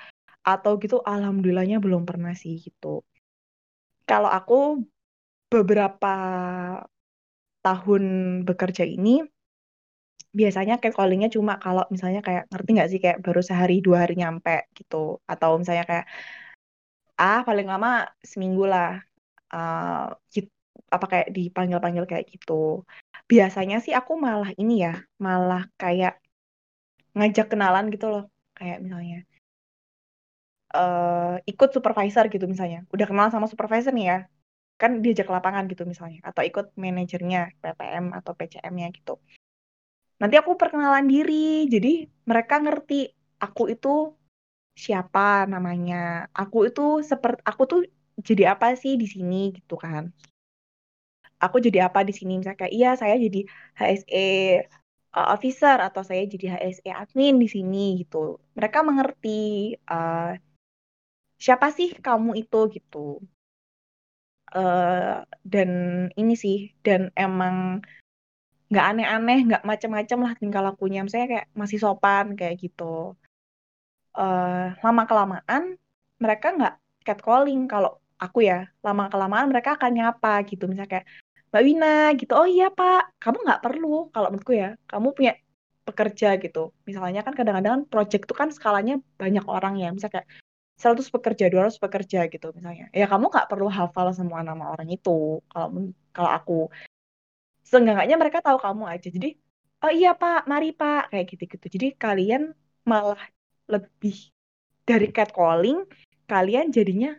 atau gitu alhamdulillahnya belum pernah sih gitu. Kalau aku beberapa tahun bekerja ini biasanya kayak callingnya cuma kalau misalnya kayak ngerti nggak sih kayak baru sehari dua hari nyampe gitu. Atau misalnya kayak ah paling lama seminggu lah uh, gitu, apa kayak dipanggil-panggil kayak gitu. Biasanya sih aku malah ini ya malah kayak ngajak kenalan gitu loh kayak misalnya uh, ikut supervisor gitu misalnya. Udah kenal sama supervisor nih ya. Kan diajak ke lapangan gitu misalnya. Atau ikut manajernya PPM atau PCM-nya gitu. Nanti aku perkenalan diri. Jadi mereka ngerti aku itu siapa namanya. Aku itu seperti aku tuh jadi apa sih di sini gitu kan. Aku jadi apa di sini? Misalnya kayak iya saya jadi HSE officer atau saya jadi HSE admin di sini gitu. Mereka mengerti uh, siapa sih kamu itu gitu. Uh, dan ini sih dan emang nggak aneh-aneh nggak macem-macem lah tingkah lakunya. Misalnya kayak masih sopan kayak gitu. Uh, lama kelamaan mereka nggak catcalling. Kalau aku ya lama kelamaan mereka akan nyapa gitu. Misalnya kayak Mbak Wina gitu. Oh iya Pak. Kamu nggak perlu. Kalau menurutku ya kamu punya pekerja gitu. Misalnya kan kadang-kadang project itu kan skalanya banyak orang ya. Misalnya kayak 100 pekerja 200 pekerja gitu misalnya. Ya kamu nggak perlu hafal semua nama orang itu. Kalau kalau aku seenggaknya mereka tahu kamu aja. Jadi oh iya pak mari pak kayak gitu-gitu. Jadi kalian malah lebih dari catcalling kalian jadinya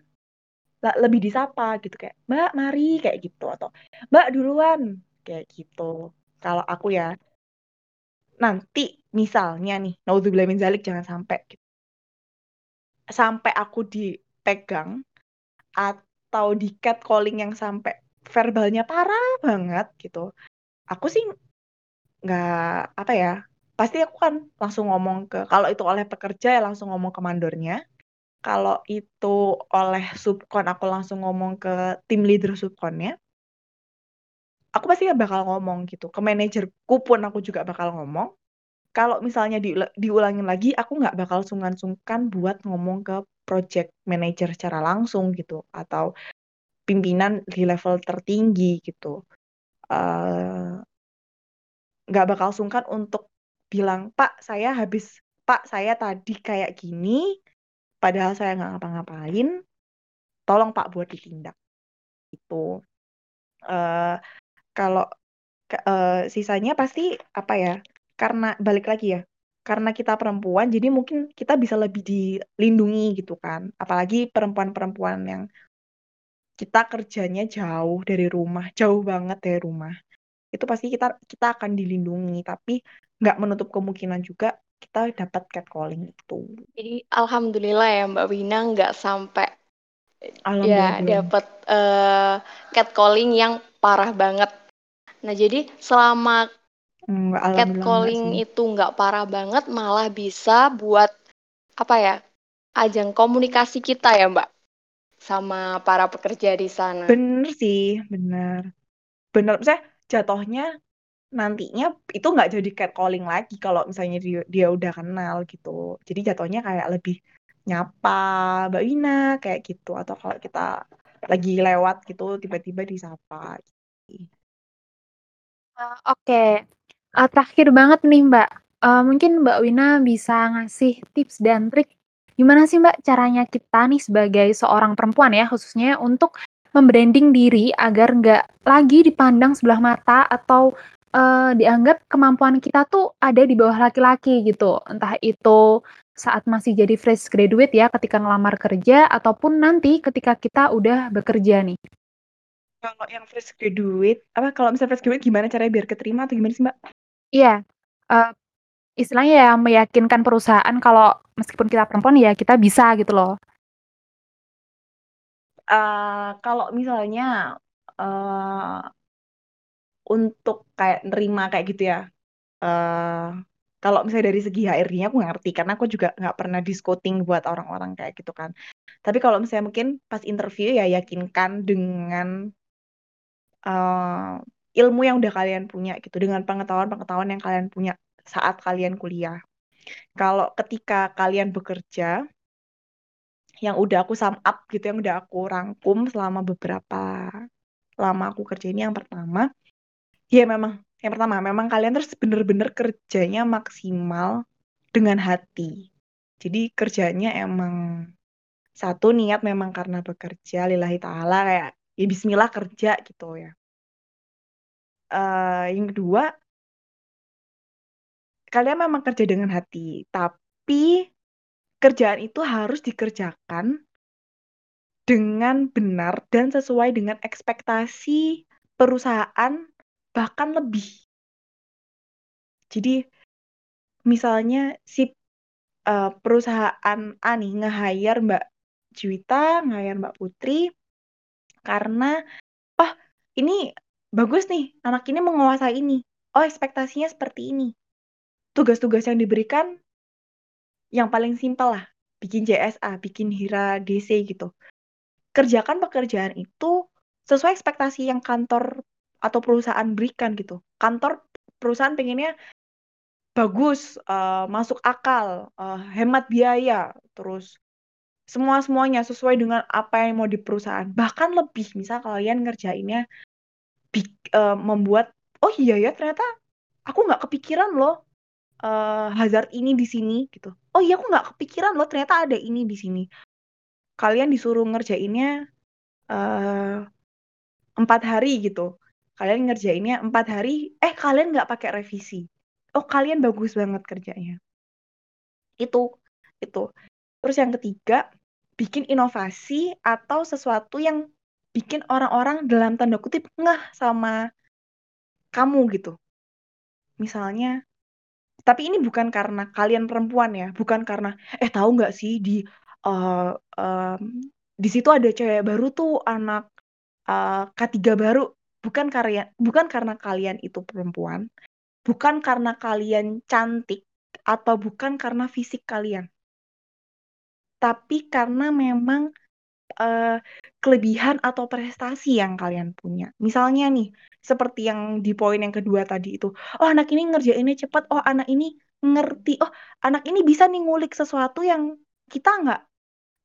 lebih disapa gitu. Kayak mbak mari kayak gitu. Atau mbak duluan kayak gitu. Kalau aku ya nanti misalnya nih naudzubillah min zalik jangan sampai gitu. Sampai aku dipegang atau di catcalling yang sampai verbalnya parah banget gitu aku sih nggak apa ya pasti aku kan langsung ngomong ke kalau itu oleh pekerja ya langsung ngomong ke mandornya kalau itu oleh subkon aku langsung ngomong ke tim leader subkonnya aku pasti bakal ngomong gitu ke manajerku pun aku juga bakal ngomong kalau misalnya di, diulangin lagi aku nggak bakal sungkan-sungkan buat ngomong ke project manager secara langsung gitu atau pimpinan di level tertinggi gitu. Eh, nggak uh, bakal sungkan untuk bilang Pak saya habis Pak saya tadi kayak gini padahal saya nggak ngapa-ngapain tolong Pak buat ditindak. Itu uh, kalau uh, sisanya pasti apa ya karena balik lagi ya karena kita perempuan jadi mungkin kita bisa lebih dilindungi gitu kan apalagi perempuan-perempuan yang kita kerjanya jauh dari rumah, jauh banget dari rumah. Itu pasti kita kita akan dilindungi, tapi nggak menutup kemungkinan juga kita dapat catcalling itu. Jadi alhamdulillah ya Mbak Wina nggak sampai ya dapat uh, catcalling yang parah banget. Nah jadi selama Enggak, catcalling itu nggak parah banget, malah bisa buat apa ya ajang komunikasi kita ya Mbak sama para pekerja di sana. Bener sih, bener. Bener, saya jatuhnya nantinya itu nggak jadi catcalling lagi kalau misalnya dia, dia udah kenal gitu. Jadi jatuhnya kayak lebih nyapa Mbak Wina kayak gitu. Atau kalau kita lagi lewat gitu tiba-tiba disapa. Uh, Oke, okay. Uh, terakhir banget nih Mbak. Uh, mungkin Mbak Wina bisa ngasih tips dan trik Gimana sih Mbak caranya kita nih sebagai seorang perempuan ya khususnya untuk membranding diri agar nggak lagi dipandang sebelah mata atau uh, dianggap kemampuan kita tuh ada di bawah laki-laki gitu. Entah itu saat masih jadi fresh graduate ya ketika ngelamar kerja ataupun nanti ketika kita udah bekerja nih. Kalau yang fresh graduate, apa kalau misalnya fresh graduate gimana caranya biar keterima atau gimana sih Mbak? Iya, uh, Istilahnya ya meyakinkan perusahaan kalau meskipun kita perempuan ya kita bisa gitu loh. Uh, kalau misalnya uh, untuk kayak nerima kayak gitu ya. Uh, kalau misalnya dari segi HRD-nya aku ngerti karena aku juga nggak pernah diskoting buat orang-orang kayak gitu kan. Tapi kalau misalnya mungkin pas interview ya yakinkan dengan uh, ilmu yang udah kalian punya gitu, dengan pengetahuan-pengetahuan yang kalian punya saat kalian kuliah. Kalau ketika kalian bekerja, yang udah aku sum up gitu, yang udah aku rangkum selama beberapa lama aku kerja ini yang pertama, ya memang yang pertama memang kalian terus bener-bener kerjanya maksimal dengan hati. Jadi kerjanya emang satu niat memang karena bekerja lillahi ta'ala kayak ya bismillah kerja gitu ya. Uh, yang kedua, kalian memang kerja dengan hati, tapi kerjaan itu harus dikerjakan dengan benar dan sesuai dengan ekspektasi perusahaan bahkan lebih. Jadi misalnya si uh, perusahaan A nih nge-hire Mbak Juwita, nge-hire Mbak Putri karena oh ini bagus nih, anak ini menguasai ini. Oh, ekspektasinya seperti ini. Tugas-tugas yang diberikan yang paling simpel lah, bikin JSA, bikin Hira DC gitu. Kerjakan pekerjaan itu sesuai ekspektasi yang kantor atau perusahaan berikan gitu. Kantor perusahaan pengennya bagus, uh, masuk akal, uh, hemat biaya, terus semua semuanya sesuai dengan apa yang mau di perusahaan. Bahkan lebih, misal kalian ngerjainnya uh, membuat, oh iya ya ternyata aku nggak kepikiran loh uh, hazard ini di sini gitu. Oh iya aku nggak kepikiran loh ternyata ada ini di sini. Kalian disuruh ngerjainnya empat uh, hari gitu kalian ngerjainnya empat hari eh kalian nggak pakai revisi oh kalian bagus banget kerjanya itu itu terus yang ketiga bikin inovasi atau sesuatu yang bikin orang-orang dalam tanda kutip ngeh sama kamu gitu misalnya tapi ini bukan karena kalian perempuan ya bukan karena eh tahu nggak sih di uh, um, di situ ada cewek baru tuh anak uh, K3 baru bukan karya bukan karena kalian itu perempuan, bukan karena kalian cantik atau bukan karena fisik kalian. Tapi karena memang uh, kelebihan atau prestasi yang kalian punya. Misalnya nih, seperti yang di poin yang kedua tadi itu, oh anak ini ngerjainnya cepat, oh anak ini ngerti, oh anak ini bisa nih ngulik sesuatu yang kita nggak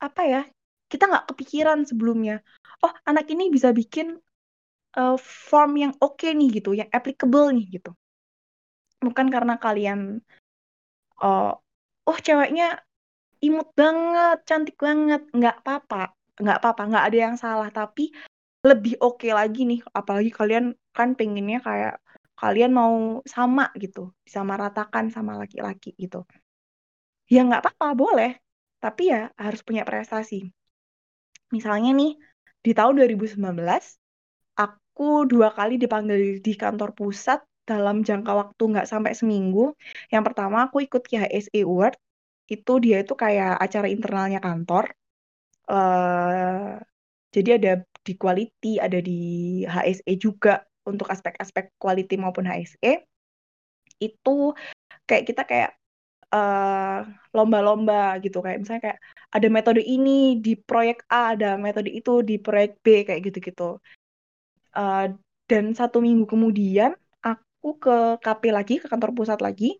apa ya, kita nggak kepikiran sebelumnya. Oh anak ini bisa bikin uh, form yang oke okay nih gitu, yang applicable nih gitu. Bukan karena kalian uh, oh ceweknya imut banget, cantik banget, nggak apa-apa, nggak apa-apa, nggak ada yang salah. Tapi lebih oke okay lagi nih, apalagi kalian kan pengennya kayak kalian mau sama gitu, sama ratakan sama laki-laki gitu. Ya nggak apa-apa, boleh. Tapi ya harus punya prestasi. Misalnya nih, di tahun 2019, aku dua kali dipanggil di kantor pusat dalam jangka waktu nggak sampai seminggu. Yang pertama aku ikut KHSE Award, itu dia itu kayak acara internalnya kantor. Uh, jadi ada di quality, ada di HSE juga untuk aspek-aspek quality maupun HSE. Itu kayak kita kayak eh, lomba-lomba gitu kayak misalnya kayak ada metode ini di proyek A, ada metode itu di proyek B kayak gitu-gitu. Uh, dan satu minggu kemudian aku ke KP lagi, ke kantor pusat lagi,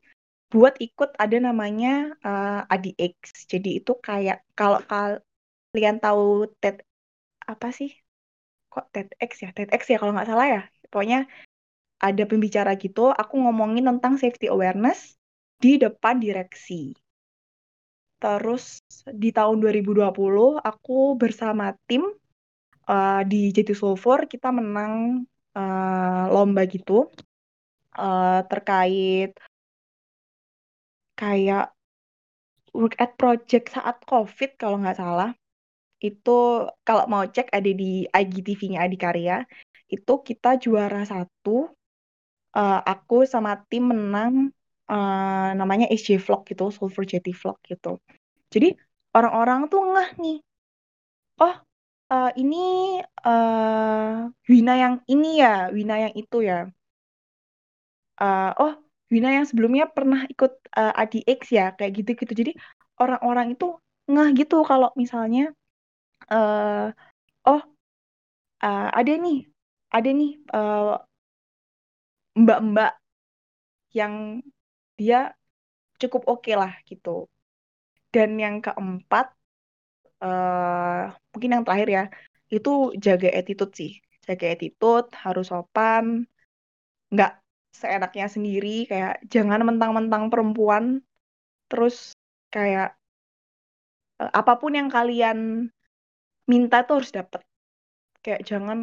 buat ikut ada namanya uh, ADX. Jadi itu kayak kalau kalian tahu TED apa sih? Kok TEDx ya? TEDx ya kalau nggak salah ya. Pokoknya ada pembicara gitu, aku ngomongin tentang safety awareness di depan direksi. Terus di tahun 2020 aku bersama tim uh, di Jati Sulfur kita menang uh, lomba gitu uh, terkait kayak work at project saat COVID kalau nggak salah. Itu kalau mau cek ada di IGTV-nya Adikarya. Itu kita juara satu. Uh, aku sama tim menang uh, namanya SJ Vlog gitu, Sulfur Jetty Vlog gitu. Jadi orang-orang tuh ngeh nih. Oh, uh, ini uh, Wina yang ini ya, Wina yang itu ya. Uh, oh, Wina yang sebelumnya pernah ikut uh, ADX ya, kayak gitu-gitu. Jadi orang-orang itu ngeh gitu kalau misalnya, uh, oh, uh, ada nih, ada nih uh, mbak-mbak yang dia cukup oke okay lah gitu. Dan yang keempat, uh, mungkin yang terakhir ya, itu jaga attitude sih. Jaga attitude, harus sopan, nggak seenaknya sendiri, kayak jangan mentang-mentang perempuan, terus kayak apa pun yang kalian minta tuh harus dapet. Kayak jangan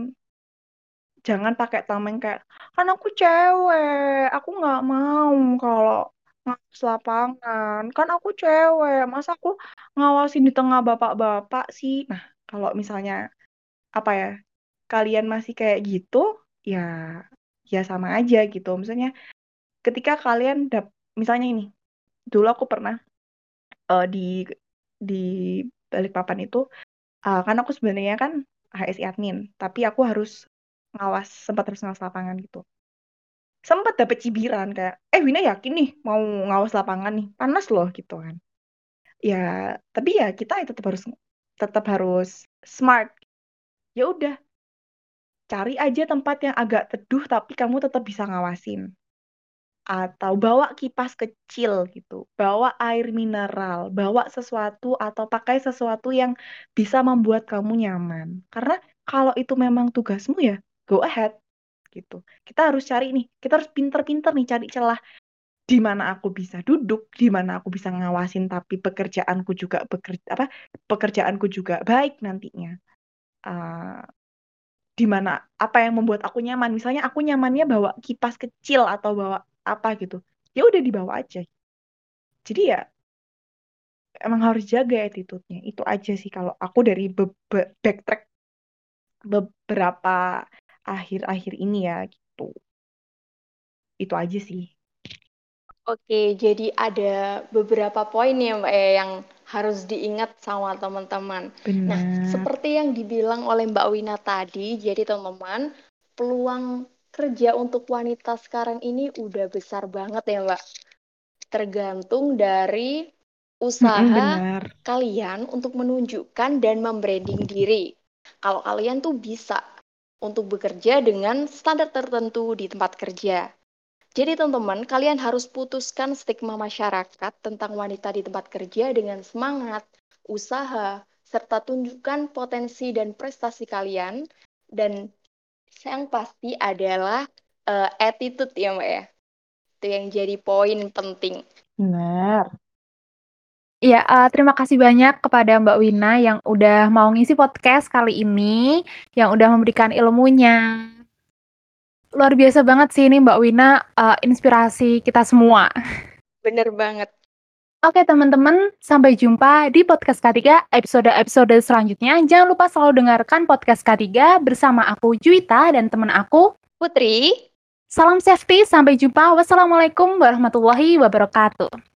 jangan pakai tameng kayak kan aku cewek, aku nggak mau kalau ngawas lapangan. Kan aku cewek, masa aku ngawasin di tengah bapak-bapak sih? Nah, kalau misalnya apa ya, kalian masih kayak gitu, ya ya sama aja gitu. Misalnya ketika kalian dap misalnya ini, dulu aku pernah uh, di di balik papan itu uh, kan aku sebenarnya kan HSI admin, tapi aku harus ngawas sempat harus ngawas lapangan gitu. Sempat dapet cibiran kayak eh Wina yakin nih mau ngawas lapangan nih? Panas loh gitu kan. Ya tapi ya kita tetap harus tetap harus smart. Ya udah cari aja tempat yang agak teduh tapi kamu tetap bisa ngawasin atau bawa kipas kecil gitu bawa air mineral bawa sesuatu atau pakai sesuatu yang bisa membuat kamu nyaman karena kalau itu memang tugasmu ya go ahead gitu. Kita harus cari nih, kita harus pinter-pinter nih cari celah di mana aku bisa duduk, di mana aku bisa ngawasin tapi pekerjaanku juga bekerja apa pekerjaanku juga baik nantinya. Uh, di mana apa yang membuat aku nyaman. Misalnya aku nyamannya bawa kipas kecil atau bawa apa gitu. Ya udah dibawa aja. Jadi ya emang harus jaga attitude-nya. Itu aja sih kalau aku dari be be backtrack beberapa akhir-akhir ini ya gitu. Itu aja sih. Oke, jadi ada beberapa poin ya Mbak ya yang harus diingat sama teman-teman. Nah, seperti yang dibilang oleh Mbak Wina tadi, jadi teman-teman, peluang kerja untuk wanita sekarang ini udah besar banget ya Mbak. Tergantung dari usaha Benar. kalian untuk menunjukkan dan membranding diri. Kalau kalian tuh bisa untuk bekerja dengan standar tertentu di tempat kerja. Jadi teman-teman, kalian harus putuskan stigma masyarakat tentang wanita di tempat kerja dengan semangat, usaha, serta tunjukkan potensi dan prestasi kalian. Dan yang pasti adalah uh, attitude ya Mbak ya. Itu yang jadi poin penting. Benar. Iya, uh, terima kasih banyak kepada Mbak Wina yang udah mau ngisi podcast kali ini, yang udah memberikan ilmunya. Luar biasa banget sih ini Mbak Wina, uh, inspirasi kita semua. Bener banget. Oke teman-teman, sampai jumpa di podcast K3 episode-episode selanjutnya. Jangan lupa selalu dengarkan podcast K3 bersama aku Juwita dan teman aku Putri. Salam safety, sampai jumpa. Wassalamualaikum warahmatullahi wabarakatuh.